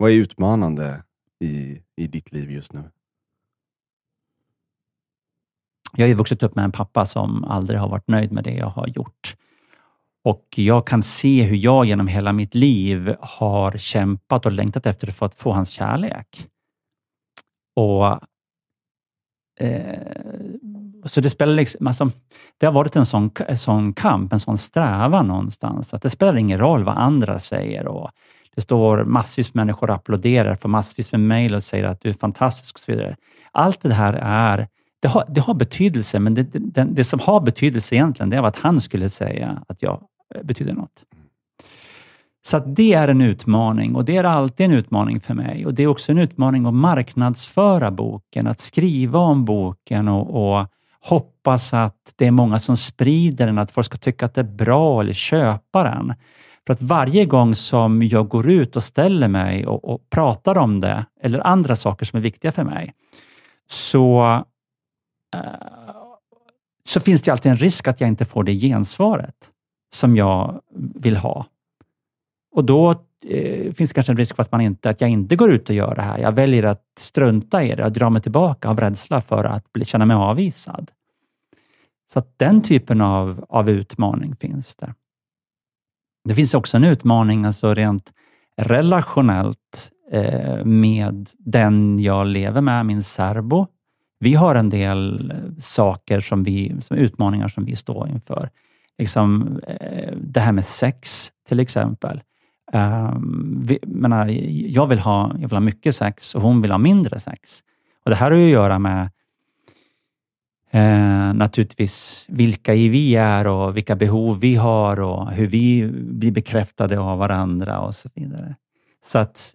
Vad är utmanande i, i ditt liv just nu? Jag har ju vuxit upp med en pappa som aldrig har varit nöjd med det jag har gjort. Och jag kan se hur jag genom hela mitt liv har kämpat och längtat efter för att få hans kärlek. Och eh, så det spelar liksom, alltså, det har varit en sån, en sån kamp, en sån strävan någonstans. Att det spelar ingen roll vad andra säger. Och det står massvis med människor och applåderar, får massvis med mejl och säger att du är fantastisk och så vidare. Allt det här är, det har, det har betydelse, men det, det, det som har betydelse egentligen, det är att han skulle säga att jag eh, betyder något. Så det är en utmaning och det är alltid en utmaning för mig. Och Det är också en utmaning att marknadsföra boken, att skriva om boken och, och hoppas att det är många som sprider den, att folk ska tycka att det är bra eller köpa den. För att varje gång som jag går ut och ställer mig och, och pratar om det, eller andra saker som är viktiga för mig, så, uh, så finns det alltid en risk att jag inte får det gensvaret som jag vill ha. Och då eh, finns det kanske en risk för att, man inte, att jag inte går ut och gör det här. Jag väljer att strunta i det och dra mig tillbaka av rädsla för att bli, känna mig avvisad. Så att den typen av, av utmaning finns det. Det finns också en utmaning alltså rent relationellt eh, med den jag lever med, min särbo. Vi har en del eh, saker som vi, som utmaningar som vi står inför. Liksom, eh, det här med sex till exempel. Ehm, vi, menar, jag, vill ha, jag vill ha mycket sex och hon vill ha mindre sex. Och Det här har ju att göra med eh, naturligtvis vilka vi är och vilka behov vi har och hur vi blir bekräftade av varandra och så vidare. Så att,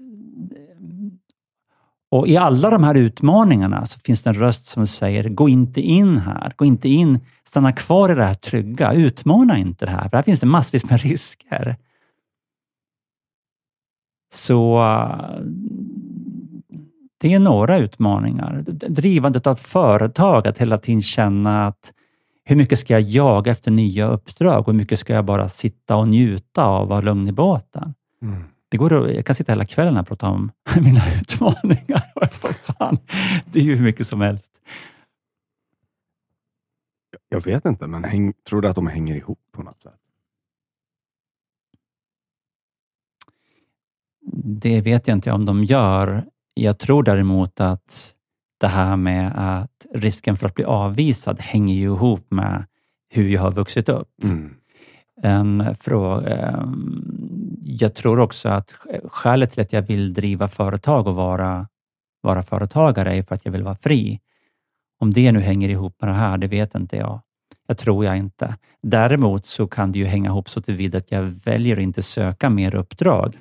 och I alla de här utmaningarna så finns det en röst som säger, gå inte in här, gå inte in, stanna kvar i det här trygga, utmana inte det här, för här finns det massvis med risker. Så det är några utmaningar. Drivandet av företag, att hela tiden känna att hur mycket ska jag jaga efter nya uppdrag och hur mycket ska jag bara sitta och njuta av att vara lugn i båten? Mm. Det går, jag kan sitta hela kvällen och prata om mina utmaningar. Fan, det är ju hur mycket som helst. Jag vet inte, men häng, tror du att de hänger ihop på något sätt? Det vet jag inte om de gör. Jag tror däremot att det här med att risken för att bli avvisad hänger ju ihop med hur jag har vuxit upp. Mm. En fråga, ehm, jag tror också att skälet till att jag vill driva företag och vara, vara företagare är för att jag vill vara fri. Om det nu hänger ihop med det här, det vet inte jag. Jag tror jag inte. Däremot så kan det ju hänga ihop så tillvida att jag väljer att inte söka mer uppdrag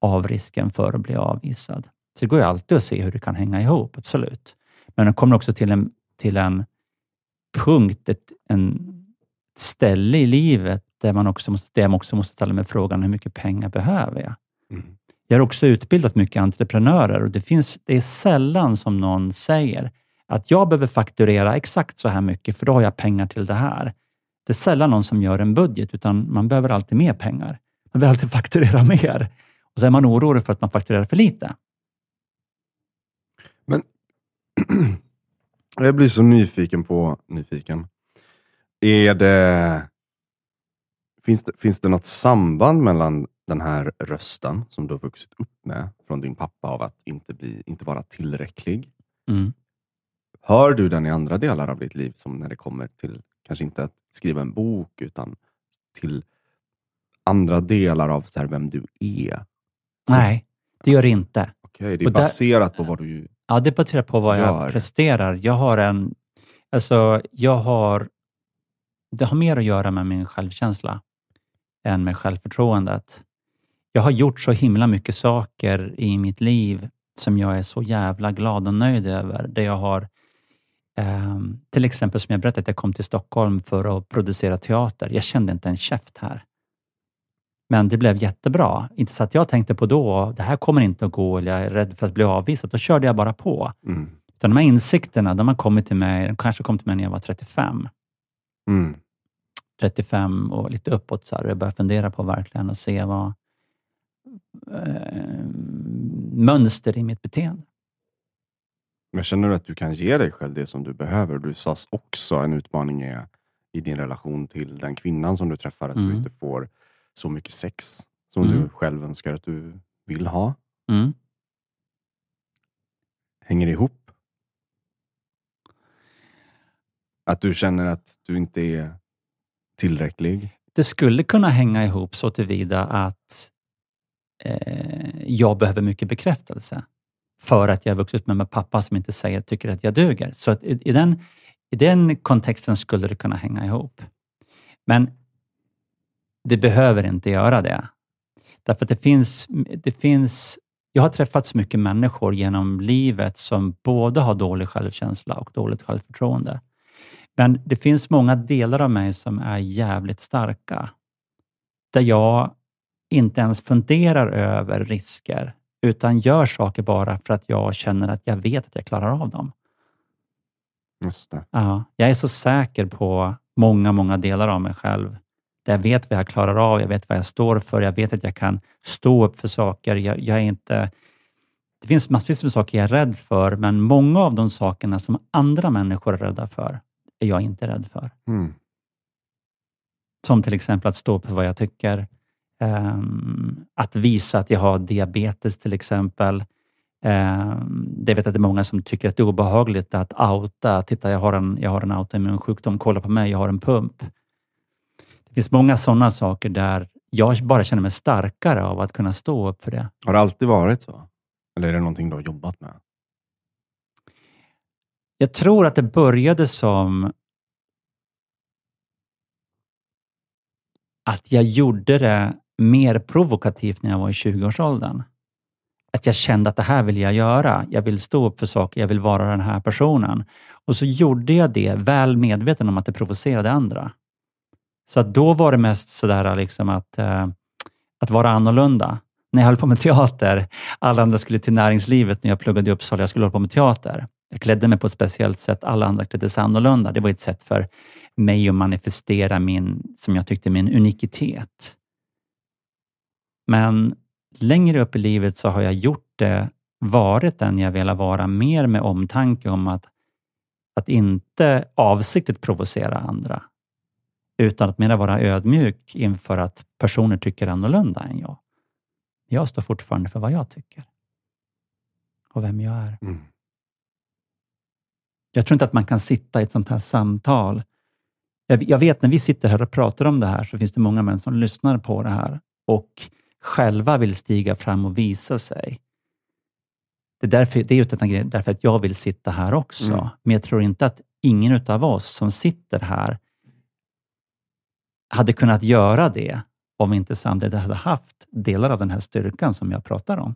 av risken för att bli avvisad. Så det går ju alltid att se hur det kan hänga ihop, absolut. Men det kommer också till en, till en punkt, ett en ställe i livet där man också måste, där man också måste ställa mig frågan, hur mycket pengar behöver jag? Mm. Jag har också utbildat mycket entreprenörer och det, finns, det är sällan som någon säger att jag behöver fakturera exakt så här mycket, för då har jag pengar till det här. Det är sällan någon som gör en budget, utan man behöver alltid mer pengar. Man behöver alltid fakturera mer. Och så är man orolig för att man fakturerar för lite. Jag blir så nyfiken på, nyfiken. Är det, finns, det, finns det något samband mellan den här rösten som du har vuxit upp med från din pappa av att inte, bli, inte vara tillräcklig? Mm. Hör du den i andra delar av ditt liv, som när det kommer till, kanske inte att skriva en bok, utan till andra delar av så här, vem du är? Nej, det gör det inte. Okej, okay, det är baserat där, på vad du Ja, det är baserat på vad gör. jag presterar. Jag har en... Alltså, jag har... Det har mer att göra med min självkänsla än med självförtroendet. Jag har gjort så himla mycket saker i mitt liv som jag är så jävla glad och nöjd över. Det jag har eh, till exempel som jag berättade, att jag kom till Stockholm för att producera teater. Jag kände inte en käft här. Men det blev jättebra. Inte så att jag tänkte på då, det här kommer inte att gå, eller jag är rädd för att bli avvisad. Då körde jag bara på. Mm. Utan de här insikterna, de har kommit till mig, de kanske kom till mig när jag var 35. Mm. 35 och lite uppåt. Så här, jag började fundera på verkligen och se vad... Eh, mönster i mitt beteende. Men känner du att du kan ge dig själv det som du behöver? Du sa också en utmaning är i din relation till den kvinnan som du träffar, att Mm. du inte får så mycket sex som Mm. du själv önskar att du vill ha. Mm. Hänger det ihop? Att du känner att du inte är tillräcklig? Det skulle kunna hänga ihop så tillvida att eh, jag behöver mycket bekräftelse för att jag har vuxit upp med en pappa som inte säger tycker att jag duger. Så att i, i, den, i den kontexten skulle det kunna hänga ihop. Men det behöver inte göra det. Därför att det finns, det finns jag har träffat så mycket människor genom livet som både har dålig självkänsla och dåligt självförtroende. Men det finns många delar av mig som är jävligt starka. Där jag inte ens funderar över risker, utan gör saker bara för att jag känner att jag vet att jag klarar av dem. Just det. Ja, jag är så säker på många, många delar av mig själv. Där jag vet vad jag klarar av, jag vet vad jag står för, jag vet att jag kan stå upp för saker. Jag, jag är inte... Det finns massvis med saker jag är rädd för, men många av de sakerna som andra människor är rädda för, är jag inte rädd för. Mm. Som till exempel att stå upp för vad jag tycker. Ehm, att visa att jag har diabetes till exempel. Um, det vet att det är många som tycker att det är obehagligt att outa. Titta, jag har en, jag har en autoimmun sjukdom. Kolla på mig, jag har en pump. Finns många sådana saker där jag bara känner mig starkare av att kunna stå upp för det. Har det alltid varit så? Eller är det någonting du har jobbat med? Jag tror att det började som att jag gjorde det mer provokativt när jag var i 20-årsåldern. Att jag kände att det här vill jag göra. Jag vill stå upp för saker, jag vill vara den här personen. Och så gjorde jag det väl medveten om att det provocerade andra. Så att då var det mest sådär liksom att, eh, att vara annorlunda. När jag höll på med teater, alla andra skulle till näringslivet när jag pluggade i Uppsala, jag skulle hålla på med teater. Jag klädde mig på ett speciellt sätt, alla andra klädde sig annorlunda. Det var ett sätt för mig att manifestera min, som jag tyckte, min unikitet. Men längre upp i livet så har jag gjort det, varit den jag velat vara, mer med omtanke om att, att inte avsiktligt provocera andra, utan att mera vara ödmjuk inför att personer tycker annorlunda än jag. Jag står fortfarande för vad jag tycker och vem jag är. Mm. Jag tror inte att man kan sitta i ett sånt här samtal. Jag, jag vet när vi sitter här och pratar om det här, så finns det många män som lyssnar på det här och själva vill stiga fram och visa sig. Det är, därför, det är utan därför att jag vill sitta här också. Mm. Men jag tror inte att ingen av oss som sitter här hade kunnat göra det om inte samtidigt hade haft delar av den här styrkan som jag pratar om.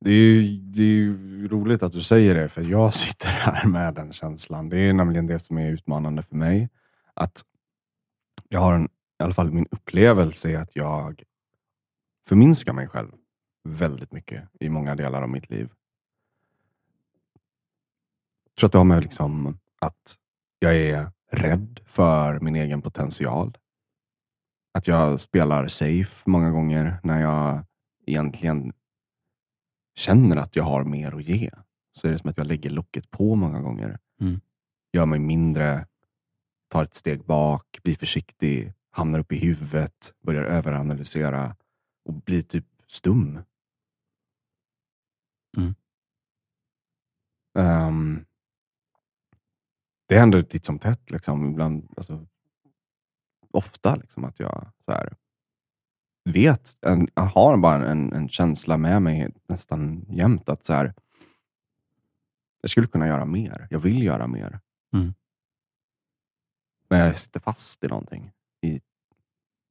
Det är, ju, det är ju roligt att du säger det, för jag sitter här med den känslan. Det är nämligen det som är utmanande för mig. Att jag har en, i alla fall min upplevelse är att jag förminskar mig själv väldigt mycket i många delar av mitt liv. Jag tror att det har med liksom att jag är rädd för min egen potential. Att jag spelar safe många gånger när jag egentligen känner att jag har mer att ge. Så är det som att jag lägger locket på många gånger. Mm. Gör mig mindre, tar ett steg bak, blir försiktig, hamnar upp i huvudet, börjar överanalysera och blir typ stum. Mm. Ehm, det händer titt som tätt. Liksom. Ibland, alltså, ofta liksom, att jag så här, vet, en, jag har bara en, en känsla med mig nästan jämt att så här, jag skulle kunna göra mer. Jag vill göra mer. Mm. Men jag sitter fast i någonting. I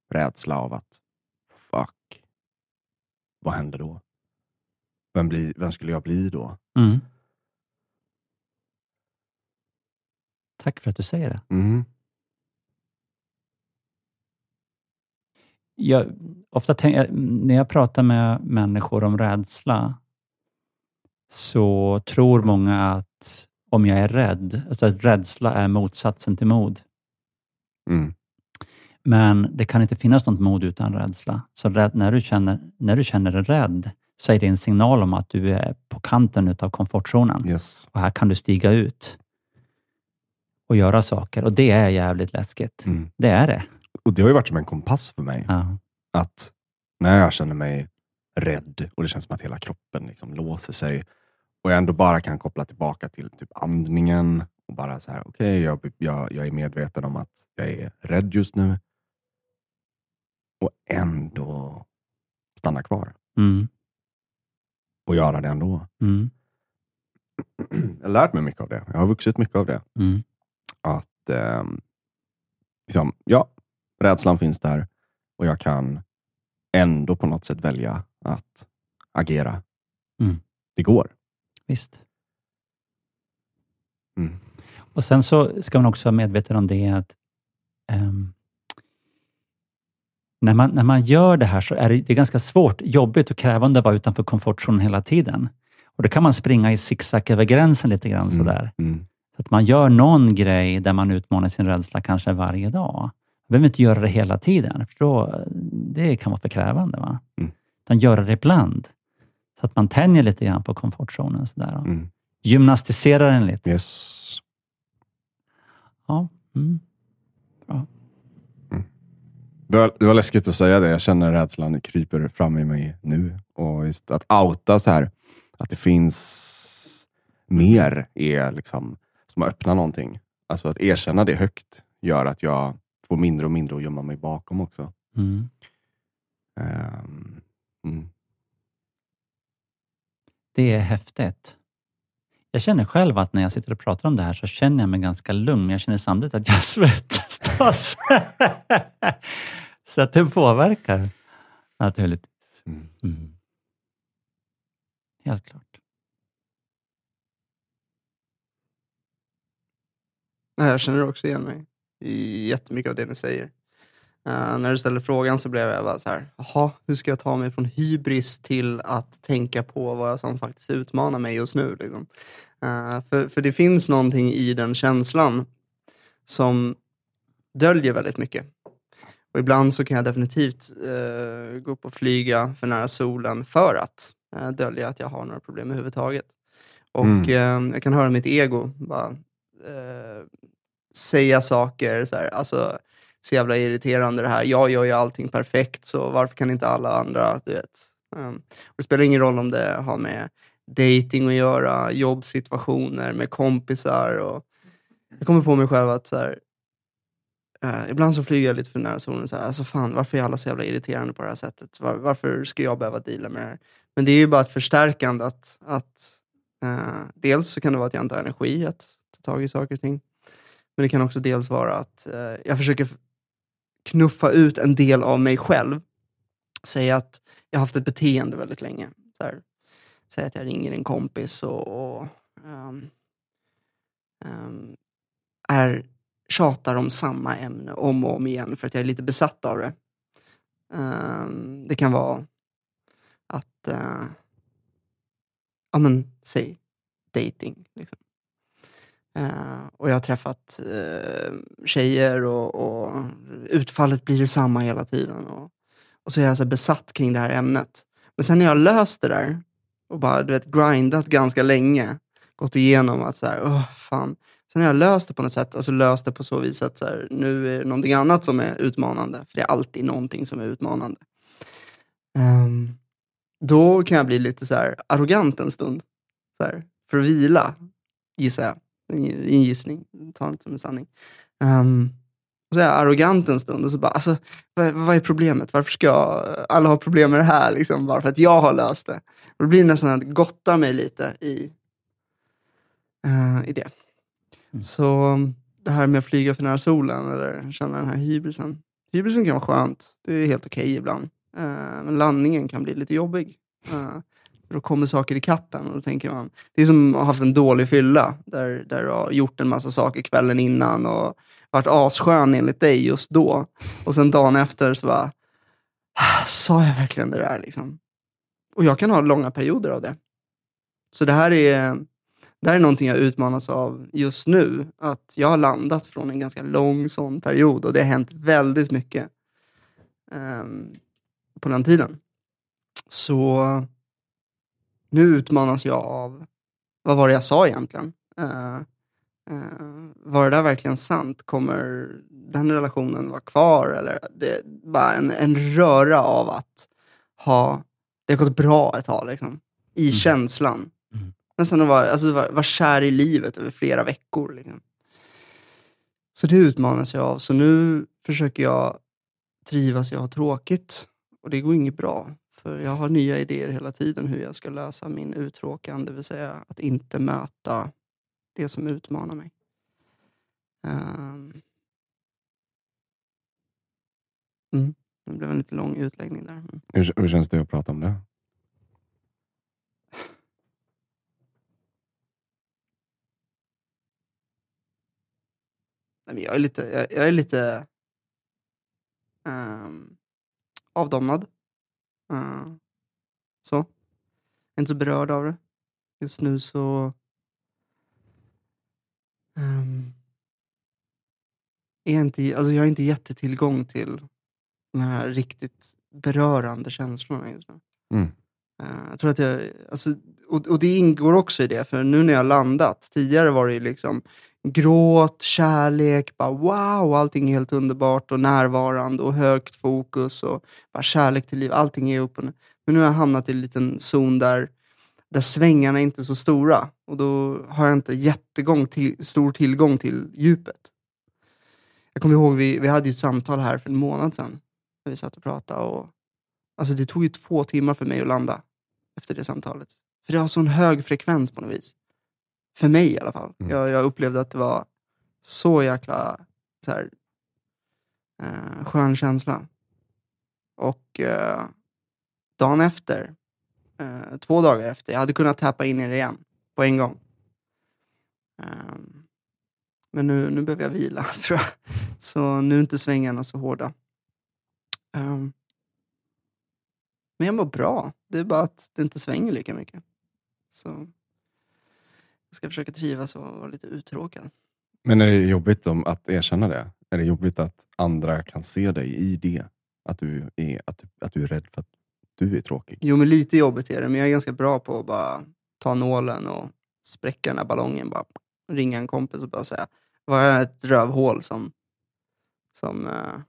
rädsla av att, fuck, vad händer då? Vem, blir, vem skulle jag bli då? Mm. Tack för att du säger det. Mm. Jag, ofta tänk, när jag pratar med människor om rädsla, så tror många att om jag är rädd, alltså att rädsla är motsatsen till mod. Mm. Men det kan inte finnas något mod utan rädsla. Så rädd, när, du känner, när du känner dig rädd, så är det en signal om att du är på kanten utav komfortzonen. Yes. Och här kan du stiga ut och göra saker. Och det är jävligt läskigt. Mm. Det är det. Och det har ju varit som en kompass för mig. Ja. Att när jag känner mig rädd och det känns som att hela kroppen liksom låser sig och jag ändå bara kan koppla tillbaka till typ andningen och bara så här, okej, jag, jag, jag är medveten om att jag är rädd just nu. Och ändå stanna kvar Mm. och göra det ändå. Mm. Jag har lärt mig mycket av det. Jag har vuxit mycket av det. Mm. Att ehm, liksom, ja, rädslan finns där och jag kan ändå på något sätt välja att agera. Mm. Det går. Visst. Mm. Och Sen så ska man också vara medveten om det att ehm, när, man, när man gör det här så är det, det är ganska svårt, jobbigt och krävande att vara utanför komfortzonen hela tiden. Och Då kan man springa i zigzag över gränsen lite grann. Mm. sådär. Mm. Så att man gör någon grej där man utmanar sin rädsla kanske varje dag. Man behöver inte göra det hela tiden, för då, det kan vara för krävande. Va? Mm. Utan göra det ibland. Så att man tänjer lite grann på komfortzonen. Sådär. Mm. Gymnastiserar den lite. Yes. Ja. Mm. Det var, det var läskigt att säga det. Jag känner rädslan kryper fram i mig nu. Och att outa så här, att det finns mer är liksom som att öppna någonting. Alltså att erkänna det högt gör att jag får mindre och mindre att gömma mig bakom också. Mm. Ehm, mm. Det är häftigt. Jag känner själv att när jag sitter och pratar om det här så känner jag mig ganska lugn, men jag känner samtidigt att jag svettas. så att det påverkar naturligtvis. Mm. Mm. Helt klart. Jag känner också igen mig i jättemycket av det ni säger. Eh, när du ställer frågan så blev jag bara så här, jaha, hur ska jag ta mig från hybris till att tänka på vad som faktiskt utmanar mig just nu? Liksom. Eh, för, för det finns någonting i den känslan som döljer väldigt mycket. Och ibland så kan jag definitivt eh, gå upp och flyga för nära solen för att dölja att jag har några problem överhuvudtaget. Och Mm. jag kan höra mitt ego bara eh, säga saker, så, här, alltså, så jävla irriterande det här. Jag gör ju allting perfekt, så varför kan inte alla andra, du vet. Um, och det spelar ingen roll om det har med dating att göra, jobbsituationer, med kompisar. Och jag kommer på mig själv att så här, uh, ibland så flyger jag lite för nära solen. Så här, alltså fan, varför är alla så jävla irriterande på det här sättet? Var, varför ska jag behöva deala med det här? Men det är ju bara ett förstärkande att, att uh, dels så kan det vara att jag inte har energi att ta tag i saker och ting. Men det kan också dels vara att eh, jag försöker knuffa ut en del av mig själv. Säga att jag har haft ett beteende väldigt länge. Säga att jag ringer en kompis och, och um, um, är, tjatar om samma ämne om och om igen för att jag är lite besatt av det. Um, det kan vara att, uh, ja men säg dating. Liksom. Eh, och jag har träffat uh, tjejer och, och utfallet blir detsamma hela tiden. Och, och så är jag så besatt kring det här ämnet. Men sen när jag har löst det där och bara du vet, grindat ganska länge, gått igenom att så här, åh, fan. Sen har jag löst det på något sätt, alltså löst det på så vis att så här, nu är det någonting annat som är utmanande. För det är alltid någonting som är utmanande. Um, då kan jag bli lite så här arrogant en stund. Så här, för att vila, gissar jag. En gissning, ta det inte som en sanning. Um, och så är jag arrogant en stund och så bara, alltså, vad, vad är problemet? Varför ska alla ha problem med det här? Liksom, bara för att jag har löst det. Och då blir det nästan att jag gottar mig lite i, eh, i det. Mm. Så det här med att flyga för nära solen eller känna den här hybrisen. Hybrisen kan vara skönt. Det är helt okej ibland. Eh, men landningen kan bli lite jobbig. Eh, för då kommer saker i kappen och då tänker man, det är som att ha haft en dålig fylla där, där du har gjort en massa saker kvällen innan och varit asskön enligt dig just då. Och sen dagen efter så bara, ah, sa jag verkligen det där liksom? Och jag kan ha långa perioder av det. Så det här är, det här är någonting jag utmanas av just nu. Att jag har landat från en ganska lång sån period och det har hänt väldigt mycket um, på den tiden. Så nu utmanas jag av, vad var det jag sa egentligen? Uh, uh, var det där verkligen sant? Kommer den relationen vara kvar? Eller det bara en, en röra av att ha, det har gått bra ett tag, liksom, i Mm. känslan. Mm. Nästan att vara, alltså, vara, vara kär i livet över flera veckor. Liksom. Så det utmanas jag av. Så nu försöker jag trivas i att ha tråkigt. Och det går inget bra. För jag har nya idéer hela tiden hur jag ska lösa min uttråkan. Det vill säga att inte möta det som utmanar mig. Ehm. Mm. Det blev en lite lång utläggning där. Mm. Hur, hur känns det att prata om det? Nej, jag är lite, jag, jag är lite ehm, avdomnad. Uh, så. Jag är inte så berörd av det. Just nu så ehm, är jag, inte, alltså jag har inte jättetillgång till de här riktigt berörande känslorna just nu. Mm. Eh, jag tror att jag, alltså, och, och det ingår också i det, för nu när jag har landat, tidigare var det ju liksom gråt, kärlek, bara wow, allting är helt underbart och närvarande och högt fokus och bara kärlek till liv, allting är upp och ner. Men nu har jag hamnat i en liten zon där, där svängarna inte är så stora och då har jag inte jättegång till, stor tillgång till djupet. Jag kommer ihåg, vi, vi hade ju ett samtal här för en månad sedan, när vi satt och pratade och Alltså det tog ju två timmar för mig att landa efter det samtalet. För det har sån hög frekvens på något vis. För mig i alla fall. Mm. Jag, jag upplevde att det var så jäkla så här, eh, skön känsla. Och eh, dagen efter, eh, två dagar efter, jag hade kunnat tappa in i det igen på en gång. Ehm, men nu, nu behöver jag vila, tror jag. Så nu är inte svängarna så hårda. Ehm, men jag mår bra. Det är bara att det inte svänger lika mycket. Så jag ska försöka trivas och vara lite uttråkad. Men är det jobbigt om att erkänna det? Är det jobbigt att andra kan se dig i det? Att du är, att du, att du är rädd för att du är tråkig? Jo, men lite jobbigt är det, men jag är ganska bra på att bara ta nålen och spräcka den här ballongen. Bara ringa en kompis och bara säga, var jag ett rövhål som, som eh,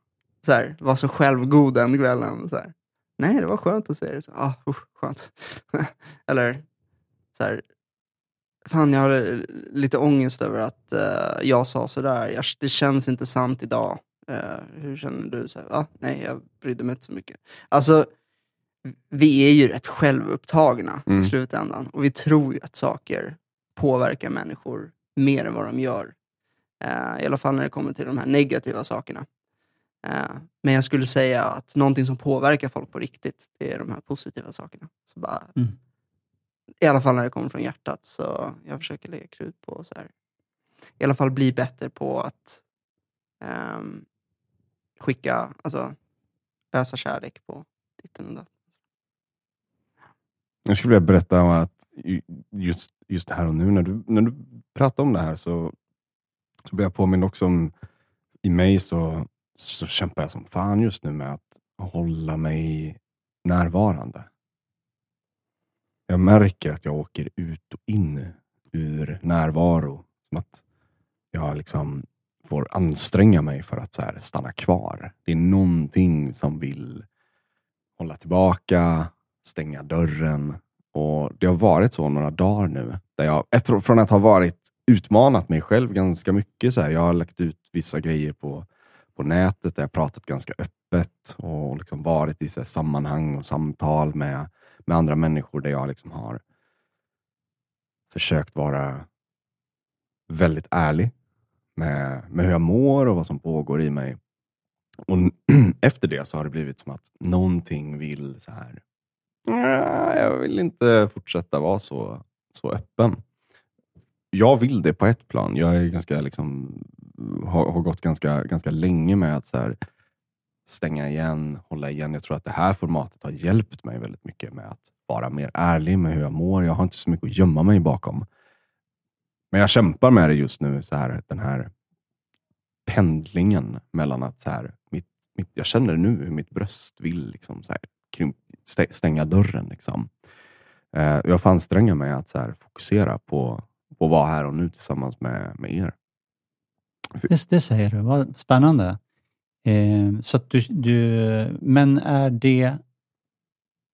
så här, var så självgod den kvällen? Så här. Nej, det var skönt att säga det. Så, ah, usch, skönt. Eller så här, fan jag har lite ångest över att eh, jag sa sådär. Jag, det känns inte sant idag. Eh, hur känner du? Så här, ah, nej, jag brydde mig inte så mycket. Alltså, vi är ju rätt självupptagna Mm. i slutändan. Och vi tror ju att saker påverkar människor mer än vad de gör. Eh, I alla fall när det kommer till de här negativa sakerna. Eh, men jag skulle säga att någonting som påverkar folk på riktigt, det är de här positiva sakerna. Så bara, Mm. I alla fall när det kommer från hjärtat. Så jag försöker lägga krut på så här. I alla fall bli bättre på att um, skicka, alltså ösa kärlek på ditten och datten. Jag skulle vilja berätta om att just, just här och nu, när du, när du pratar om det här så, så blir jag påmind också om, i mig så, så kämpar jag som fan just nu med att hålla mig närvarande. Jag märker att jag åker ut och in ur närvaro. Som att jag liksom får anstränga mig för att så här stanna kvar. Det är någonting som vill hålla tillbaka, stänga dörren. Och Det har varit så några dagar nu. Där jag, efter, från att ha varit utmanat mig själv ganska mycket. Så här, jag har lagt ut vissa grejer på, på nätet där jag pratat ganska öppet och liksom varit i så här, sammanhang och samtal med, med andra människor där jag liksom har försökt vara väldigt ärlig med, med hur jag mår och vad som pågår i mig. Och efter det så har det blivit som att någonting vill så här. Jag vill inte fortsätta vara så, så öppen. Jag vill det på ett plan. Jag är ganska liksom, har, har gått ganska, ganska länge med att så här, stänga igen, hålla igen. Jag tror att det här formatet har hjälpt mig väldigt mycket med att vara mer ärlig med hur jag mår. Jag har inte så mycket att gömma mig bakom. Men jag kämpar med det just nu, så här, den här pendlingen mellan att så här, mitt, mitt, jag känner nu hur mitt bröst vill liksom, så här, krymp, stänga dörren. Liksom. Eh, jag får anstränga mig att så här, fokusera på, på att vara här och nu tillsammans med, med er. Det, det säger du, vad spännande. Eh, så att du, du, men är det,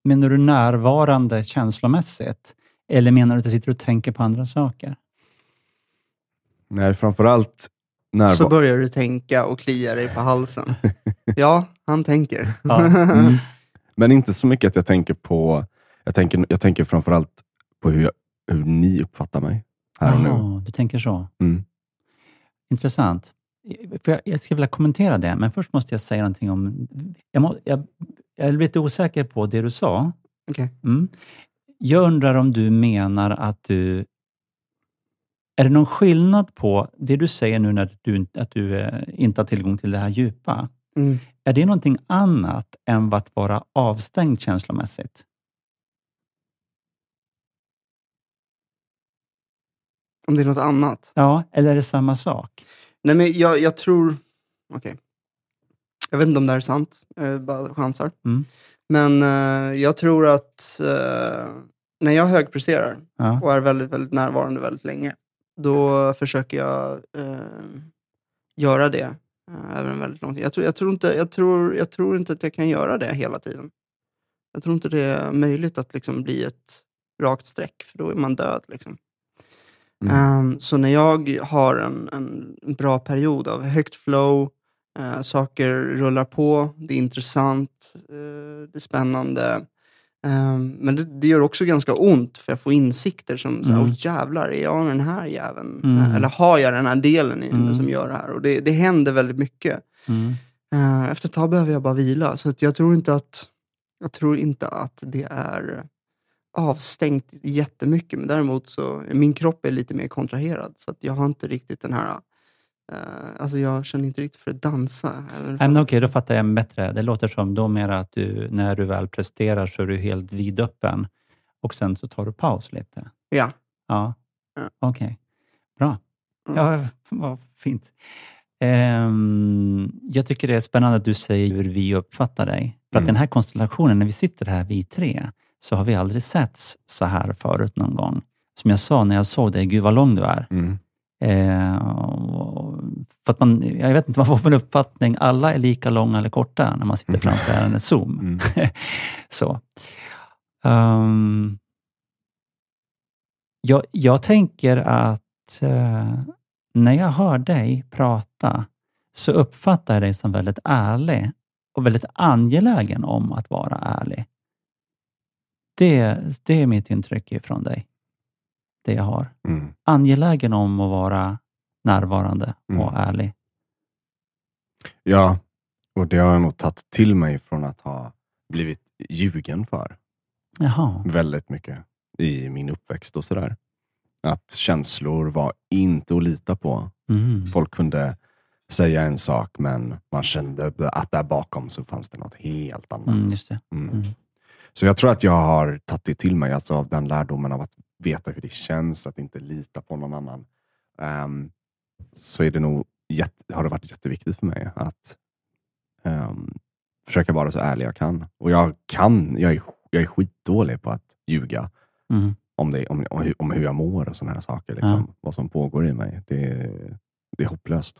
menar du närvarande känslomässigt? Eller menar du att du sitter och tänker på andra saker? Nej, framförallt närvaro. Så börjar du tänka och klia dig på halsen. ja, han tänker. Ja. Mm. Men inte så mycket att jag tänker på... Jag tänker, jag tänker framförallt på hur, jag, hur ni uppfattar mig här och nu. Jaha, du tänker så. Mm. Intressant. Jag, jag skulle vilja kommentera det, men först måste jag säga någonting om... Jag, må, jag, jag är lite osäker på det du sa. Okej. Mm. Jag undrar om du menar att du... Är det någon skillnad på det du säger nu när du, inte- att du eh, inte har tillgång till det här djupa? Mm. Är det någonting annat än att vara avstängd känslomässigt? Om det är något annat. Ja, eller är det samma sak? Nej, men jag, jag tror... Okej. Jag vet inte om det här är sant. Jag bara chansar. Mm. Men eh, jag tror att eh, när jag högpresterar Ja. och är väldigt, väldigt närvarande väldigt länge, då försöker jag eh, göra det eh, över en väldigt lång tid. Jag tror, jag, tror inte, jag, tror, jag tror inte att jag kan göra det hela tiden. Jag tror inte det är möjligt att liksom bli ett rakt streck, för då är man död. Liksom. Mm. Ehm, så när jag har en, en bra period av högt flow, eh, saker rullar på, det är intressant, eh, det är spännande. Ehm, men det, det gör också ganska ont, för jag får insikter som, så här, Mm. jävlar, är jag den här jäveln? Mm. Eh, Eller har jag den här delen i Mm. mig som gör det här? Och det, det händer väldigt mycket. Mm. Eh, efter ett tag behöver jag bara vila. Så att jag, tror inte att, jag tror inte att det är avstängt jättemycket. Men däremot så min kropp är lite mer kontraherad. Så att jag har inte riktigt den här... eh, alltså jag känner inte riktigt för att dansa. Okej, då fattar jag bättre. Det låter som då mer att du, när du väl presterar så är du helt vidöppen och sen så tar du paus lite. Ja. Ja, Ja. okej. Bra. Mm. Ja, vad fint. Ehm, jag tycker det är spännande att du säger hur vi uppfattar dig. För att Mm. den här konstellationen, när vi sitter här vi tre, så har vi aldrig setts så här förut någon gång. Som jag sa när jag såg dig, gud vad lång du är. Mm. Eh, för att man, jag vet inte vad man får för en uppfattning. Alla är lika långa eller korta när man sitter framför en Zoom. Mm. så. Ehm, jag, jag tänker att eh, när jag hör dig prata så uppfattar jag dig som väldigt ärlig och väldigt angelägen om att vara ärlig. Det, det är mitt intryck ifrån dig. Det jag har Mm. angelägen om att vara närvarande och Mm. ärlig. Ja, och det har jag nog tagit till mig från att ha blivit ljugen för Jaha. väldigt mycket i min uppväxt och sådär. Att känslor var inte att lita på. Mm. Folk kunde säga en sak, men man kände att där bakom så fanns det något helt annat. Mm, Mm. Mm. Så jag tror att jag har tagit det till mig, alltså av den lärdomen av att veta hur det känns, att inte lita på någon annan. Ehm, så är det nog jätte, har det varit jätteviktigt för mig att ehm, försöka vara så ärlig jag kan. Och jag kan, jag är, jag är skitdålig på att ljuga Mm. om, det, om, om, om hur jag mår och sådana här saker. Liksom. Vad som pågår i mig. Det, det är hopplöst.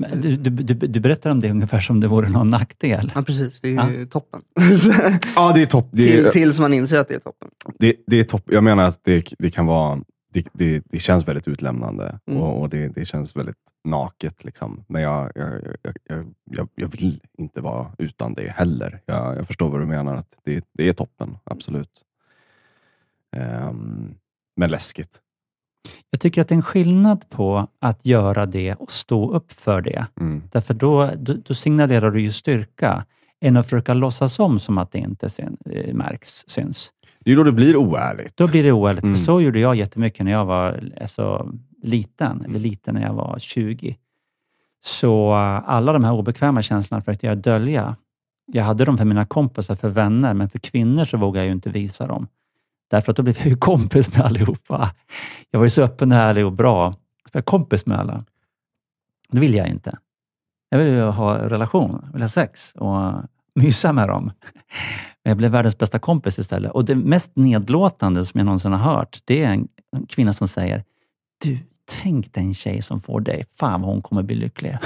Men Du, du, du, du berättar om det ungefär som det vore någon nackdel. Ja, precis. Det är Ja. ju toppen. Ja, det är topp. Det, Till, tills man inser att det är toppen. det, det är topp. Jag menar att det, det kan vara det, det, det känns väldigt utlämnande Mm. och, och det, det känns väldigt naket. Liksom. Men jag, jag, jag, jag, jag, vill inte vara utan det heller. Jag, jag förstår vad du menar. att Det, det är toppen, absolut. Ehm, men läskigt. Jag tycker att det är en skillnad på att göra det och stå upp för det. Mm. Därför då, då, då signalerar du ju styrka, än att försöka låtsas om som att det inte syn, eh, märks, syns. Det är då det blir oärligt. Då blir det oärligt. Mm. För så gjorde jag jättemycket när jag var alltså, liten, eller liten när jag var 20. Så eh, alla de här obekväma känslorna försökte jag dölja. Jag hade dem för mina kompisar, för vänner, men för kvinnor så vågade jag ju inte visa dem. Därför att då blev jag ju kompis med allihopa. Jag var ju så öppen och ärlig och bra. Jag var kompis med alla. Det vill jag inte. Jag vill ju ha relation, jag vill ha sex. Och mysa med dem. Men Jag blev världens bästa kompis istället. Och det mest nedlåtande som jag någonsin har hört, det är en kvinna som säger, du, tänk dig en tjej som får dig. Fan vad hon kommer bli lycklig.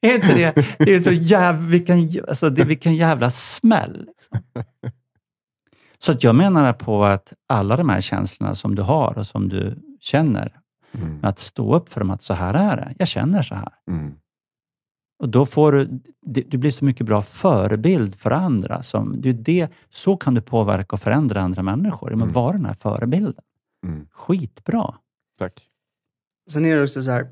är inte det? Det är så jävla, vilken, alltså det, vilken jävla smäll. Liksom. Så att jag menar på att alla de här känslorna som du har och som du känner, Mm. att stå upp för dem, att så här är det. Jag känner så här. Mm. Och då får du, du blir så mycket bra förebild för andra. Som, det är det, så kan du påverka och förändra andra människor. Men Mm. vara den här förebilden. Mm. Skitbra. Tack. Sen är det också så här,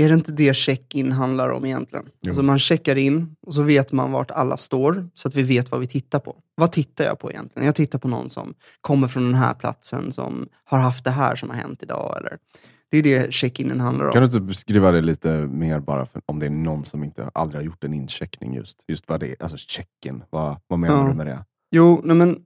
är det inte det check-in handlar om egentligen? Jo. Alltså man checkar in och så vet man vart alla står, så att vi vet vad vi tittar på. Vad tittar jag på egentligen? Jag tittar på någon som kommer från den här platsen, som har haft det här som har hänt idag. Eller, det är det check-inen handlar om. Kan du inte beskriva det lite mer bara för, om det är någon som inte aldrig har gjort en incheckning just? Just vad det är, alltså check-in. Vad, vad menar Ja. du med det? Jo, nej men,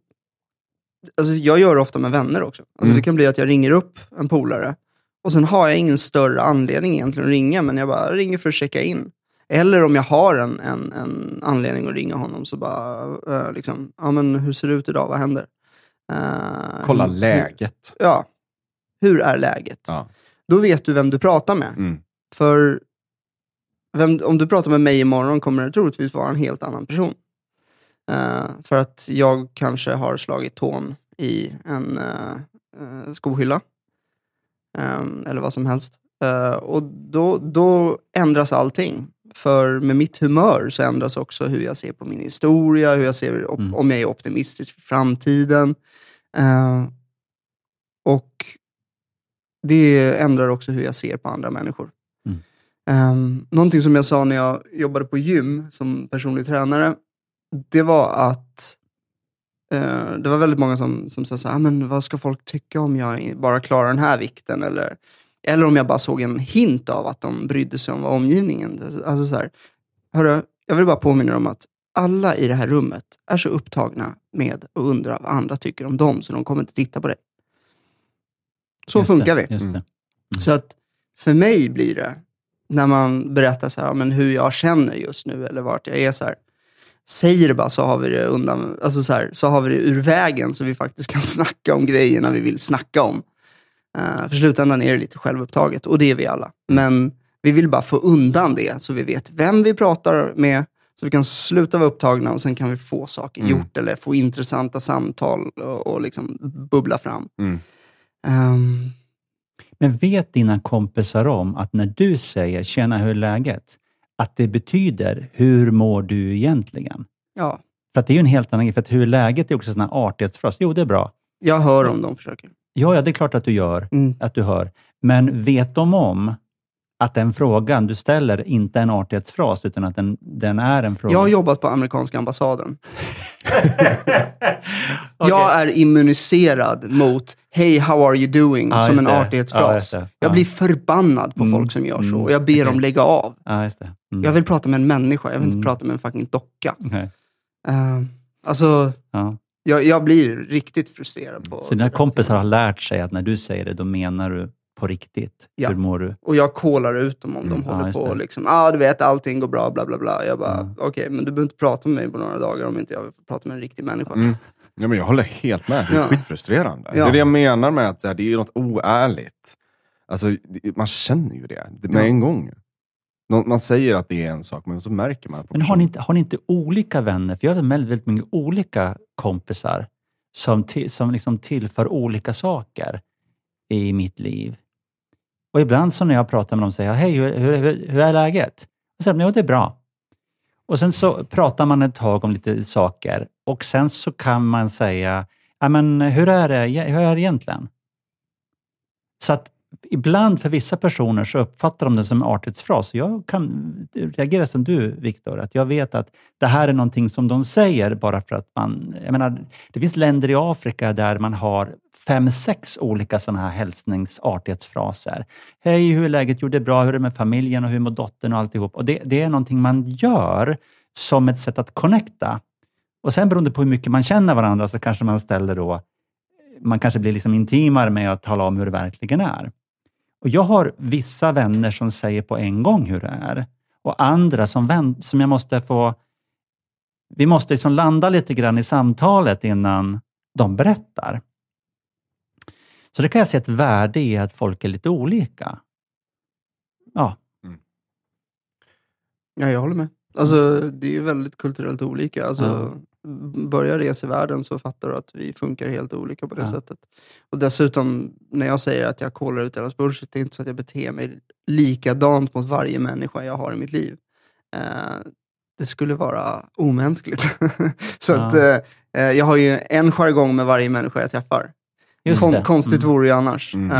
alltså jag gör det ofta med vänner också. Alltså Mm. Det kan bli att jag ringer upp en polare och sen har jag ingen större anledning egentligen att ringa, men jag bara ringer för att checka in. Eller om jag har en, en, en anledning att ringa honom så bara, eh, liksom, ja men hur ser det ut idag, vad händer? Eh, Kolla hur- läget. Ja, hur är läget? Ja. Då vet du vem du pratar med. Mm. För vem, om du pratar med mig imorgon kommer det troligtvis vara en helt annan person. Eh, för att jag kanske har slagit tån i en uh, skohylla. Ehm, eller vad som helst. Eh, och då, då ändras allting. För med mitt humör så ändras också hur jag ser på min historia, hur jag ser Mm. om jag är optimistisk för framtiden. Eh, och det ändrar också hur jag ser på andra människor. Um, någonting som jag sa när jag jobbade på gym som personlig tränare, det var att eh, det var väldigt många som, som sa så här, "Ah, men vad ska folk tycka om jag bara klarar den här vikten? Eller, eller om jag bara såg en hint av att de brydde sig om vad omgivningen... Alltså så här, hörru, jag vill bara påminna om att alla i det här rummet är så upptagna med att undra vad andra tycker om dem, så de kommer inte titta på dig. Så Just funkar det, vi. Just det. Mm. Så att för mig blir det, när man berättar så här, ja, men hur jag känner just nu eller vart jag är så här. Säger det bara så har vi det undan, alltså så, här, så har vi det ur vägen så vi faktiskt kan snacka om grejerna vi vill snacka om. Uh, för slutändan är det lite självupptaget och det är vi alla. Men vi vill bara få undan det så vi vet vem vi pratar med, så vi kan sluta vara upptagna och sen kan vi få saker Mm. gjort eller få intressanta samtal och, och liksom bubbla fram. Mm. Ehm, Men vet dina kompisar om att när du säger ”tjena, hur är läget?” Att det betyder ”hur mår du egentligen?” ja, För att det är ju en helt annan grej. För att hur är läget är också en artighetsfras. Jo, det är bra. jag hör om de försöker. Ja, ja, det är klart att du gör. Mm. Att du hör. Men vet de om att den frågan du ställer inte är en artighetsfras, utan att den, den är en fråga? Jag har jobbat på amerikanska ambassaden. Okej. Jag är immuniserad mot Hey, how are you doing? Ja, som en det. Artighetsfras. just det. Jag Ja. blir förbannad på Mm, folk som gör så. mm, Och jag ber dem okej. lägga av. Mm. Jag vill prata med en människa, jag vill Mm. inte prata med en fucking docka. Okej. Uh, alltså, Ja. jag, jag blir riktigt frustrerad på Så dina kompisar har lärt sig att när du säger det, då menar du på riktigt. Ja. Hur mår du? Och jag kollar ut dem om Mm, de ja, håller just på det. och liksom, ah, du vet, allting går bra, bla bla bla. Jag bara, Mm. okej, men du behöver inte prata med mig på några dagar om inte jag vill prata med en riktig människa. Mm. Ja, men jag håller helt med. Det är Ja. skitfrustrerande. Det Ja. är det jag menar med att det är något oärligt. Alltså, det- man känner ju det, det med Ja. en gång. Man säger att det är en sak, men så märker man. På Men har ni, inte, har ni inte olika vänner? För jag har väldigt, väldigt många olika kompisar som, till, som liksom tillför olika saker i mitt liv. Och ibland så när jag pratar med dem säger jag, hej, hur, hur, hur, är läget? Och så säger de, jo det är bra. Och sen så pratar man ett tag om lite saker och sen så kan man säga, ja men hur är det, e-, hur är det egentligen? Så att ibland för vissa personer så uppfattar de det som en artighetsfras. Jag kan reagera som du, Viktor, att jag vet att det här är någonting som de säger bara för att man... Jag menar, det finns länder i Afrika där man har fem, sex olika sådana här hälsningsartighetsfraser. Hej, hur är läget? Jo, det är bra. Hur är det med familjen och hur mår dottern och alltihop? Och det, det är någonting man gör som ett sätt att connecta. Och sen beroende på hur mycket man känner varandra så kanske man ställer då man kanske blir liksom intimare med att tala om hur det verkligen är. Och Jag har vissa vänner som säger på en gång hur det är. och andra som, vän, som jag måste få... Vi måste liksom landa lite grann i samtalet innan de berättar. Så det kan jag se ett värde i att folk är lite olika. Ja. Ja, jag håller med. Alltså, det är ju väldigt kulturellt olika. Alltså, Börja resa i världen så fattar du att vi funkar helt olika på det Ja. sättet. Och dessutom, när jag säger att jag kollar ut deras bullshit, det är inte så att jag beter mig likadant mot varje människa jag har i mitt liv. Eh, det skulle vara omänskligt. så Ja. att, eh, eh, jag har ju en jargong med varje människa jag träffar. Just Kon- det. Konstigt Mm. vore ju annars. Mm,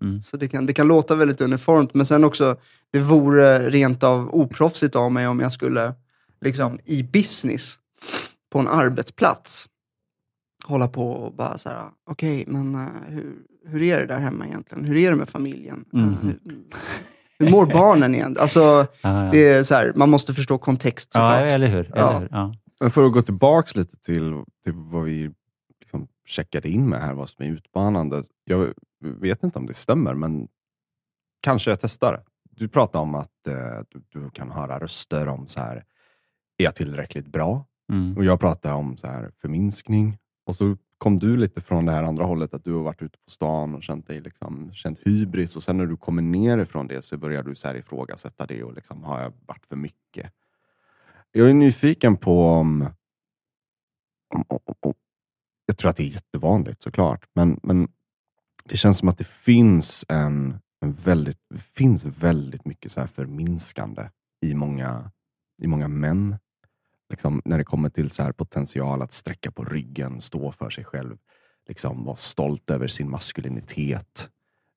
Mm. så det kan, det kan låta väldigt uniformt, men sen också, det vore rent av oproffsigt av mig om jag skulle, liksom i business, på en arbetsplats, hålla på och bara så här, okej, men eh, hur, hur är det där hemma egentligen? Hur är det med familjen? Eh, Mhm. hur, hur mår barnen egentligen? Alltså, Ja, ja. det är så här, man måste förstå kontext ja, såklart. eller hur? Ja. Eller hur? Ja. Men för att gå tillbaks lite till, till vad vi checkade in med här, vad som är utmanande. Jag vet inte om det stämmer, men kanske jag testar. Du pratar om att eh, du, du kan höra röster om så här, är jag tillräckligt bra? Mm. Och jag pratar om så här, förminskning. Och så kom du lite från det här andra hållet, att du har varit ute på stan och känt dig liksom, känt hybris. Och sen när du kommer ner ifrån det så börjar du så här ifrågasätta det och liksom, har jag varit för mycket? Jag är nyfiken på om, om, om jag tror att det är jättevanligt såklart, men, men det känns som att det finns en, en väldigt, finns väldigt mycket så här förminskande i många, i många män. Liksom, när det kommer till så här potential att sträcka på ryggen, stå för sig själv, liksom vara stolt över sin maskulinitet.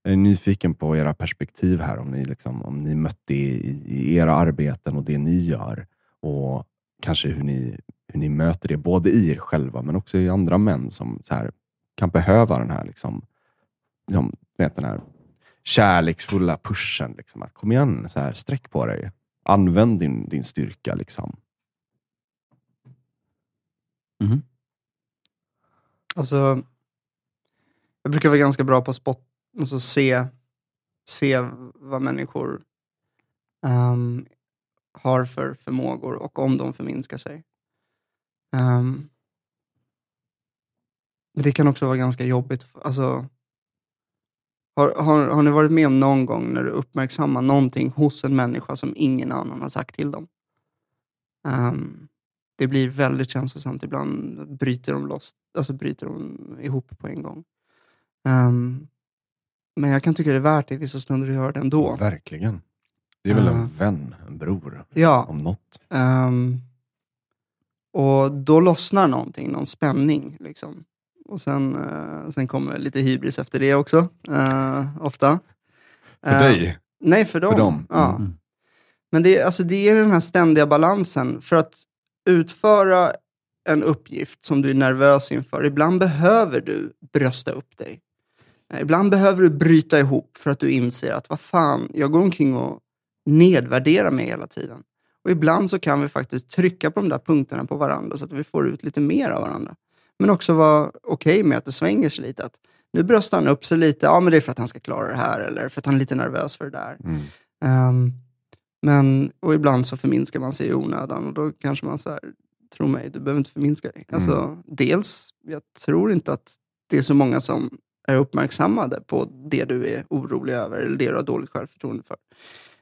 Jag är nyfiken på era perspektiv här, om ni, liksom, om ni mött det i, i era arbeten och det ni gör. Och kanske hur ni, hur ni möter det, både i er själva men också i andra män som så här, kan behöva den här, liksom, liksom, vet, den här kärleksfulla pushen. Liksom, att kom igen, så här, sträck på dig. Använd din, din styrka. Liksom. Mhm. Alltså, jag brukar vara ganska bra på att spot, alltså se, se vad människor ehm, har för förmågor och om de förminskar sig. Men det kan också vara ganska jobbigt. Alltså, har, har, har ni varit med om någon gång när du uppmärksammar någonting hos en människa som ingen annan har sagt till dem? Ehm, det blir väldigt känslosamt. Ibland bryter de loss, alltså bryter de ihop på en gång. Ehm, men jag kan tycka det är värt det i vissa stunder att göra det ändå. Verkligen. Det är väl en Ja. vän, en bror, Ja, om något. ehm, och då lossnar någonting, någon spänning. Liksom. Och sen, eh, sen kommer lite hybris efter det också, eh, ofta. För Eh, dig? Nej, för dem. dem, Ja. mm. Men det, är- alltså, det är den här ständiga balansen. För att utföra en uppgift som du är nervös inför, ibland behöver du brösta upp dig. Eh, Ibland behöver du bryta ihop för att du inser att vad fan, jag går omkring och nedvärderar mig hela tiden. Och ibland så kan vi faktiskt trycka på de där punkterna på varandra så att vi får ut lite mer av varandra. Men också vara okej med att det svänger sig lite. Att nu bröstar han upp sig lite, ja men det är för att han ska klara det här eller för att han är lite nervös för det där. Mm. Ehm, men, och ibland så förminskar man sig i onödan och då kanske man så här, tro mig, du behöver inte förminska dig. Alltså, dels, jag tror inte att det är så många som är uppmärksammade på det du är orolig över eller det du har dåligt självförtroende för.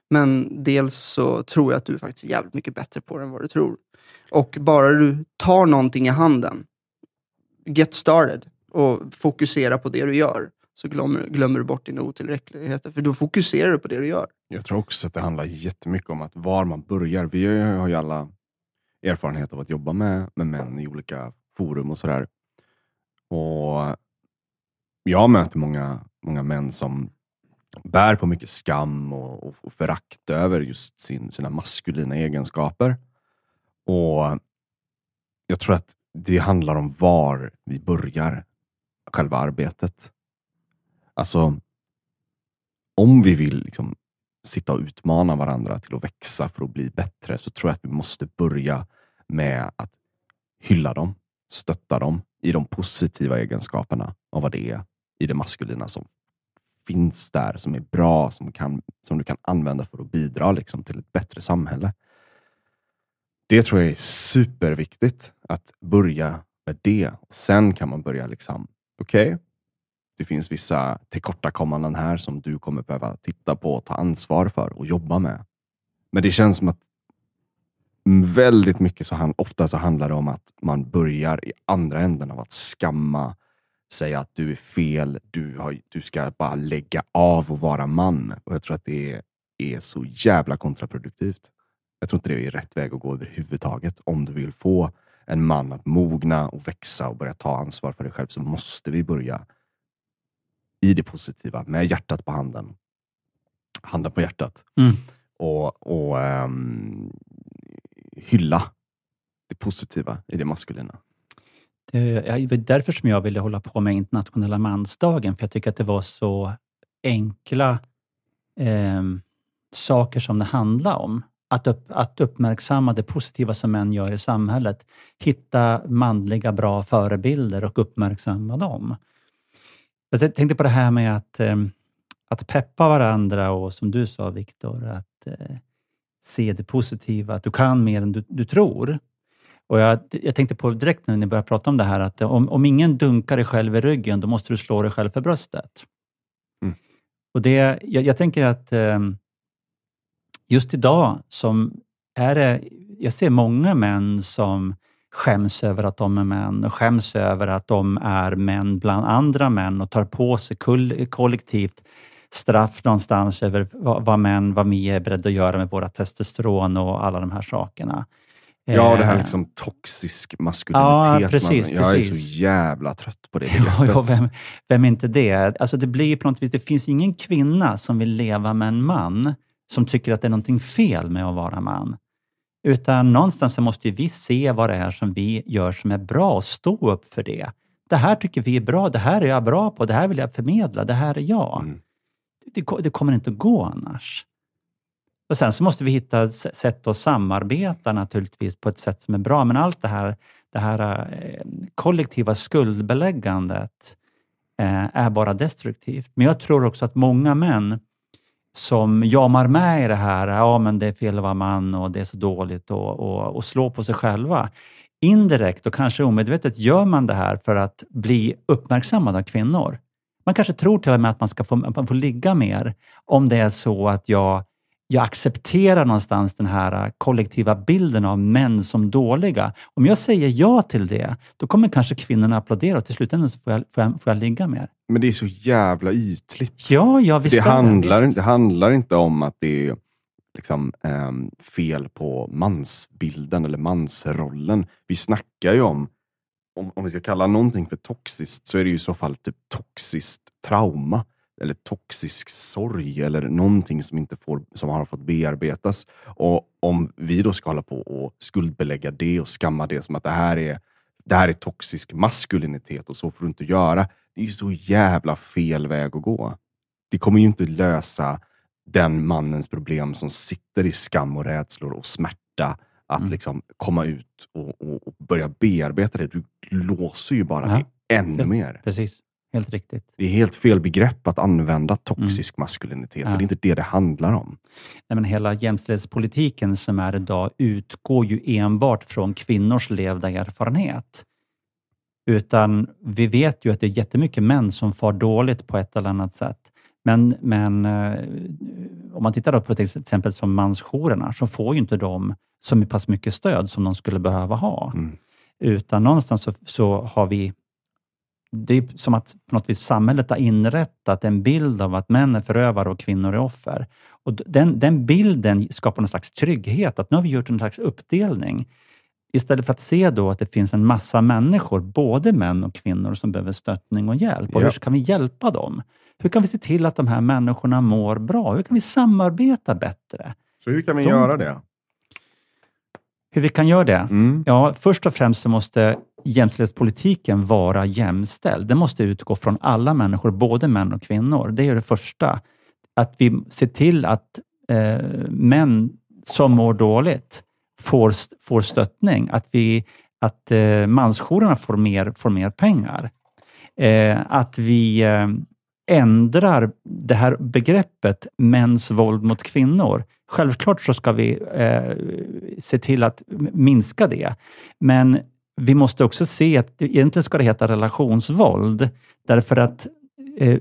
Men dels så tror jag att du är faktiskt jävligt mycket bättre på det än vad du tror. Och bara du tar någonting i handen, get started och fokusera på det du gör, så glömmer, glömmer du bort dina otillräckligheter. För då fokuserar du på det du gör. Jag tror också att det handlar jättemycket om att var man börjar. Vi har ju alla erfarenhet av att jobba med, med män i olika forum och sådär. Och jag möter många, många män som bär på mycket skam och, och, och förakt över just sin, sina maskulina egenskaper. Och jag tror att det handlar om var vi börjar själva arbetet. Alltså, om vi vill liksom sitta och utmana varandra till att växa för att bli bättre, så tror jag att vi måste börja med att hylla dem, stötta dem i de positiva egenskaperna av vad det är i det maskulina som finns där som är bra, som, kan, som du kan använda för att bidra liksom, till ett bättre samhälle. Det tror jag är superviktigt att börja med det. Sen kan man börja liksom, okej, okay, det finns vissa tillkortakommanden här som du kommer behöva titta på och ta ansvar för och jobba med. Men det känns som att väldigt mycket så han, ofta så handlar det om att man börjar i andra änden av att skamma, säga att du är fel, du, har, du ska bara lägga av och vara man. Och Jag tror att det är, är så jävla kontraproduktivt. Jag tror inte det är rätt väg att gå överhuvudtaget. Om du vill få en man att mogna och växa och börja ta ansvar för dig själv så måste vi börja i det positiva, med hjärtat på handen. Handen på hjärtat. Mm. Och, och um, hylla det positiva i det maskulina. Eh, det var därför som jag ville hålla på med internationella mansdagen, för jag tycker att det var så enkla eh, saker som det handlade om. Att, upp, att uppmärksamma det positiva som män gör i samhället. Hitta manliga bra förebilder och uppmärksamma dem. Jag tänkte på det här med att, eh, att peppa varandra och som du sa Viktor, att eh, se det positiva, att du kan mer än du, du tror. Och jag, jag, tänkte på direkt när ni började prata om det här, att om, om ingen dunkar dig själv i ryggen, då måste du slå dig själv för bröstet. Mm. Och det, jag, jag, tänker att eh, just idag som är det, jag ser många män som skäms över att de är män och skäms över att de är män bland andra män och tar på sig kollektivt straff någonstans över vad, vad män, vad vi är beredda att göra med våra testosteron och alla de här sakerna. Ja, det här eh, liksom toxisk maskulinitet. Ja, precis, jag precis. är så jävla trött på det begreppet. Ja, vem, vem är inte det? Alltså det blir på något vis, det finns ingen kvinna som vill leva med en man som tycker att det är någonting fel med att vara man. Utan någonstans så måste vi se vad det är som vi gör som är bra och stå upp för det. Det här tycker vi är bra, det här är jag bra på, det här vill jag förmedla, det här är jag. Mm. Det, det, kommer inte att gå annars. Och Sen så måste vi hitta sätt att samarbeta naturligtvis på ett sätt som är bra, men allt det här, det här eh, kollektiva skuldbeläggandet eh, är bara destruktivt. Men jag tror också att många män som jamar med i det här, ja men det är fel att vara man och det är så dåligt och, och, och slå på sig själva. Indirekt och kanske omedvetet gör man det här för att bli uppmärksammad av kvinnor. Man kanske tror till och med att man ska få, man får ligga mer om det är så att jag jag accepterar någonstans den här kollektiva bilden av män som dåliga. Om jag säger ja till det, då kommer kanske kvinnorna applådera och till slutändan får jag, får, jag, får jag ligga mer. Men det är så jävla ytligt. Ja, ja visst det, handlar, visst. det handlar inte om att det är liksom, eh, fel på mansbilden eller mansrollen. Vi snackar ju om, om, om vi ska kalla någonting för toxiskt, så är det ju i så fall typ toxiskt trauma eller toxisk sorg eller någonting som inte får, som har fått bearbetas. Och om vi då ska hålla på och skuldbelägga det och skamma det som att det här är, det här är toxisk maskulinitet och så får du inte göra. Det är ju så jävla fel väg att gå. Det kommer ju inte lösa den mannens problem som sitter i skam och rädslor och smärta att mm. liksom komma ut och, och, och, börja bearbeta det. Du låser ju bara ja. det ännu mer. Precis. Helt riktigt. Det är helt fel begrepp att använda toxisk mm. maskulinitet, ja. för det är inte det det handlar om. Nej, men hela jämställdhetspolitiken som är idag utgår ju enbart från kvinnors levda erfarenhet. Utan vi vet ju att det är jättemycket män som far dåligt på ett eller annat sätt. Men, men eh, om man tittar på till exempel som mansjourerna, så får ju inte de så pass mycket stöd som de skulle behöva ha. Mm. Utan någonstans så, så har vi det är som att på något vis samhället har inrättat en bild av att män är förövare och kvinnor är offer. Och den, den bilden skapar någon slags trygghet, att nu har vi gjort en slags uppdelning. Istället för att se då att det finns en massa människor, både män och kvinnor, som behöver stöttning och hjälp. Och ja. Hur kan vi hjälpa dem? Hur kan vi se till att de här människorna mår bra? Hur kan vi samarbeta bättre? Så hur kan vi de, göra det? Hur vi kan göra det? Mm. Ja, först och främst så måste jämställdhetspolitiken vara jämställd. Den måste utgå från alla människor, både män och kvinnor. Det är det första. Att vi ser till att eh, män som mår dåligt får, får stöttning. Att, vi, att eh, mansjourerna får mer, får mer pengar. Eh, att vi eh, ändrar det här begreppet mäns våld mot kvinnor. Självklart så ska vi eh, se till att minska det, men vi måste också se att egentligen ska det heta relationsvåld, därför att eh,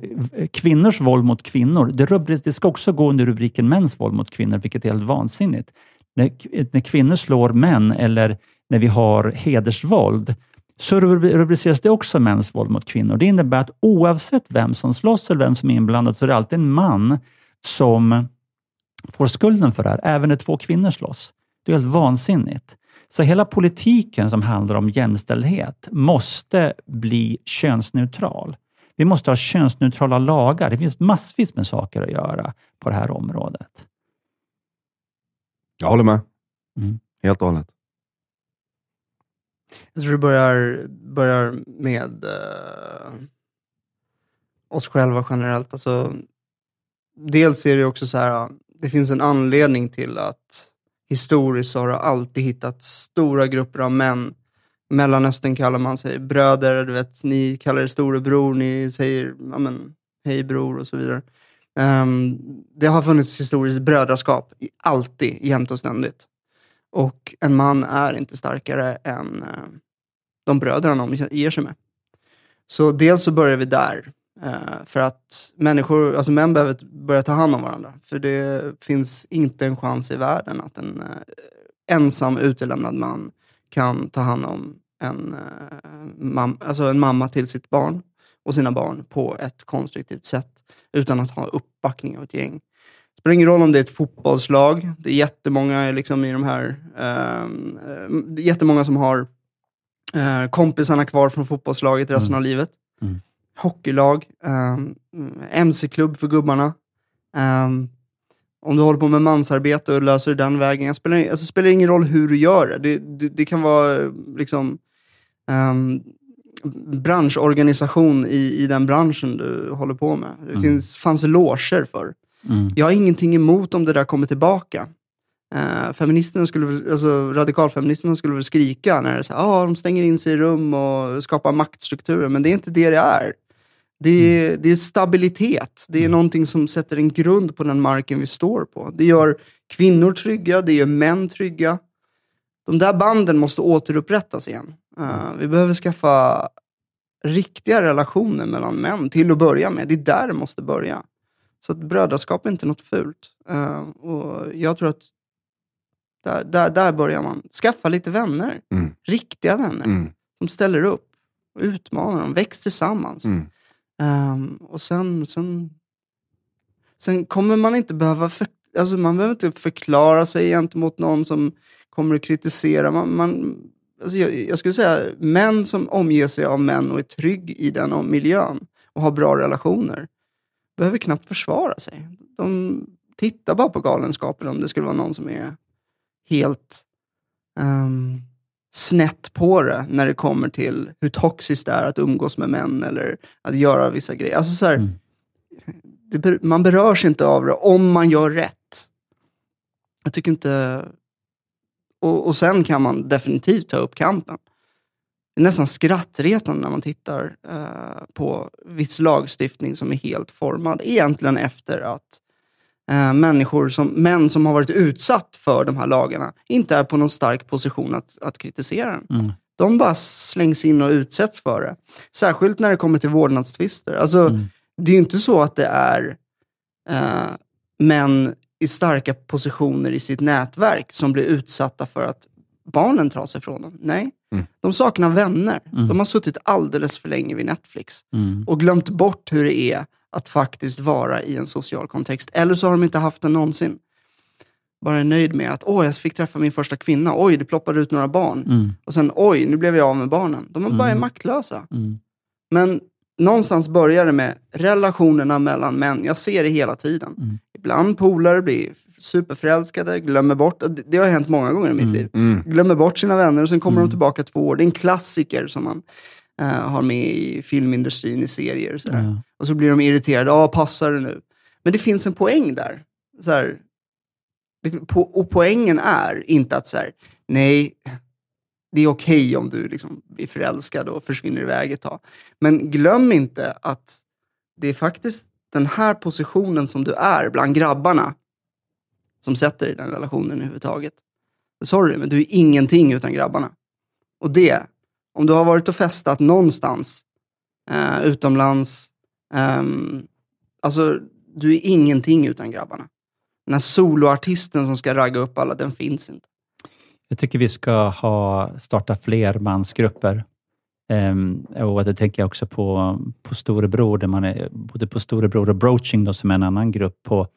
kvinnors våld mot kvinnor, det, rubrik, det ska också gå under rubriken mäns våld mot kvinnor, vilket är helt vansinnigt. När, när kvinnor slår män eller när vi har hedersvåld, så rubriceras det också mäns våld mot kvinnor. Det innebär att oavsett vem som slåss eller vem som är inblandad, så är det alltid en man som får skulden för det här, även när två kvinnor slåss. Det är helt vansinnigt. Så hela politiken som handlar om jämställdhet måste bli könsneutral. Vi måste ha könsneutrala lagar. Det finns massvis med saker att göra på det här området. Jag håller med. Mm. Helt och hållet. Jag tror det börjar, börjar med eh, oss själva generellt. Alltså, dels är det också så här, det finns en anledning till att historiskt så har det alltid hittat stora grupper av män. I Mellanöstern kallar man sig bröder, du vet, ni kallar er storebror, ni säger ja, men, hej bror och så vidare. Um, det har funnits historiskt brödraskap, alltid, jämt och ständigt. Och en man är inte starkare än uh, de bröder han omger sig med. Så dels så börjar vi där. Uh, för att människor, alltså män behöver börja ta hand om varandra. För det finns inte en chans i världen att en uh, ensam utelämnad man kan ta hand om en, uh, mam alltså en mamma till sitt barn och sina barn på ett konstruktivt sätt utan att ha uppbackning av ett gäng. Det spelar ingen roll om det är ett fotbollslag. Det är jättemånga liksom i de här, uh, jättemånga som har kompisarna kvar från fotbollslaget resten Mm. av livet. Mm. Hockeylag, mc-klubb för gubbarna. Um, om du håller på med mansarbete och löser det den vägen, det spelar, alltså, spelar ingen roll hur du gör det. Det, det, det kan vara liksom um, branschorganisation i, i den branschen du håller på med. Det Mm. finns, fanns loger för. Mm. Jag har ingenting emot om det där kommer tillbaka. Uh, feministerna skulle, alltså, radikalfeministerna skulle väl skrika när det är så här, ah, de stänger in sig i rum och skapar maktstrukturer, men det är inte det det är. Det är, det är stabilitet. Det är någonting som sätter en grund på den marken vi står på. Det gör kvinnor trygga, det gör män trygga. De där banden måste återupprättas igen. Uh, vi behöver skaffa riktiga relationer mellan män till att börja med. Det är där det måste börja. Så att brödraskap är inte något fult. Uh, och jag tror att där, där, där börjar man. Skaffa lite vänner. Mm. Riktiga vänner. Mm. Som ställer upp. Och utmanar dem. Väx tillsammans. Mm. Um, och sen, sen, sen kommer man inte behöva, för, alltså man behöver inte förklara sig gentemot någon som kommer att kritisera. Man, man, alltså jag, jag skulle säga män som omger sig av män och är trygg i den miljön och har bra relationer behöver knappt försvara sig. De tittar bara på galenskapen om det skulle vara någon som är helt um, snett på det när det kommer till hur toxiskt det är att umgås med män eller att göra vissa grejer. Alltså så här, Mm. det, man berörs inte av det om man gör rätt. Jag tycker inte... Och, och sen kan man definitivt ta upp kampen. Det är nästan skrattretande när man tittar eh, på viss lagstiftning som är helt formad. Egentligen efter att eh, människor som, män som har varit utsatt för de här lagarna inte är på någon stark position att, att kritisera den. Mm. De bara slängs in och utsätts för det. Särskilt när det kommer till vårdnadstvister. Alltså, Mm. det är ju inte så att det är eh, män i starka positioner i sitt nätverk som blir utsatta för att barnen tar sig från dem. Nej, Mm. de saknar vänner. Mm. De har suttit alldeles för länge vid Netflix Mm. och glömt bort hur det är att faktiskt vara i en social kontext. Eller så har de inte haft den någonsin. Bara är nöjd med att åh, jag fick träffa min första kvinna. Oj, det ploppade ut några barn. Mm. Och sen oj, nu blev jag av med barnen. De är bara Mm. maktlösa. Mm. Men någonstans börjar det med relationerna mellan män. Jag ser det hela tiden. Mm. Ibland polare blir superförälskade, glömmer bort. Det, det har hänt många gånger i mitt Mm. liv. Mm. Glömmer bort sina vänner och sen kommer Mm. de tillbaka två år. Det är en klassiker som man eh, har med i filmindustrin, i serier. och Sådär. Ja. Och så blir de irriterade. Ja, passar det nu? Men det finns en poäng där. Så här, det, po, och poängen är inte att så här, nej, det är okej om du liksom blir förälskad och försvinner iväg ett tag. Men glöm inte att det är faktiskt den här positionen som du är bland grabbarna som sätter i den relationen överhuvudtaget. Sorry, men du är ingenting utan grabbarna. Och det, om du har varit och festat någonstans eh, utomlands, eh, alltså du är ingenting utan grabbarna. Den här soloartisten som ska ragga upp alla, den finns inte. Jag tycker vi ska ha, starta fler mansgrupper. Um, och det tänker jag också på, på Storebror, där man är, både på Storebror och Broaching, då, som är en annan grupp på,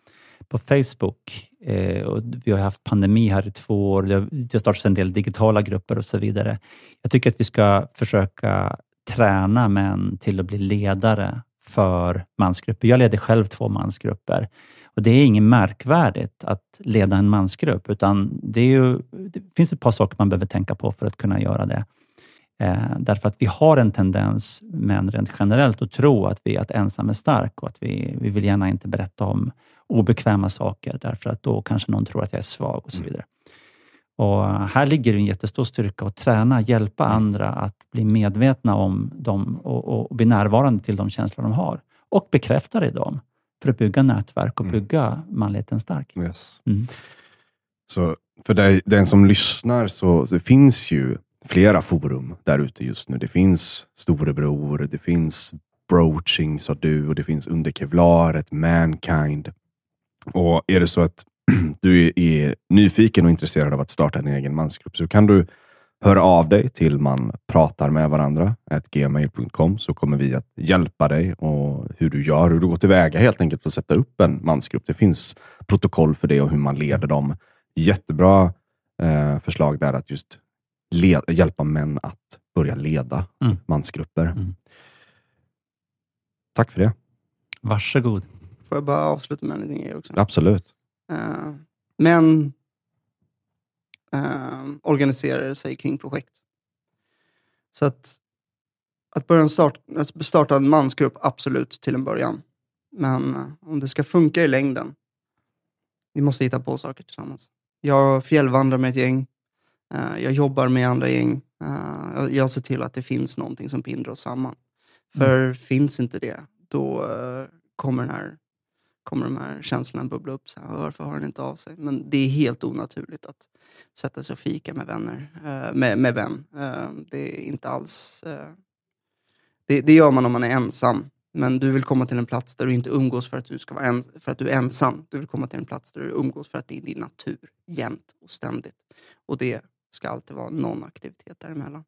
på Facebook. Eh, och vi har haft pandemi här i två år. Det har, startats en del digitala grupper och så vidare. Jag tycker att vi ska försöka träna män till att bli ledare för mansgrupper. Jag leder själv två mansgrupper. Och Det är inget märkvärdigt att leda en mansgrupp, utan det, är ju, det finns ett par saker man behöver tänka på för att kunna göra det. Eh, därför att vi har en tendens, män rent generellt, att tro att vi är att ensam är stark och att vi, vi vill gärna inte berätta om obekväma saker, därför att då kanske någon tror att jag är svag och så vidare. Och här ligger en jättestor styrka att träna, hjälpa andra att bli medvetna om dem och, och bli närvarande till de känslor de har och bekräfta det i dem för att bygga nätverk och Mm. bygga manligheten stark. Yes. Mm. Så för dig, den som lyssnar, så, så finns ju flera forum där ute just nu. Det finns Storebror, det finns Broaching, sa du, och det finns Under Kevlaret, Mankind. Och är det så att du är, nyfiken och intresserad av att starta en egen mansgrupp så kan du höra av dig till man pratar med varandra, gmail.com, så kommer vi att hjälpa dig och hur du gör, hur du går tillväga helt enkelt för att sätta upp en mansgrupp. Det finns protokoll för det och hur man leder dem. Jättebra eh, förslag där att just led, hjälpa män att börja leda Mm. mansgrupper. Mm. Tack för det. Varsågod. Får jag bara avsluta med en liten grej också? Absolut. Eh, män eh, organiserar sig kring projekt. Så att, att börja start, att starta en mansgrupp, absolut till en början. Men eh, om det ska funka i längden, vi måste hitta på saker tillsammans. Jag fjällvandrar med ett gäng. Eh, jag jobbar med andra gäng. Eh, jag, ser till att det finns någonting som binder oss samman. För finns inte det, då eh, kommer den här kommer de här känslorna bubbla upp. Så här, varför har den inte av sig? Men det är helt onaturligt att sätta sig och fika med vänner. med, med vän. Det är inte alls... det, det gör man om man är ensam. Men du vill komma till en plats där du inte umgås för att du, ska vara en, för att du är ensam. Du vill komma till en plats där du umgås för att det är din natur. Jämt och ständigt. Och det ska alltid vara någon aktivitet däremellan.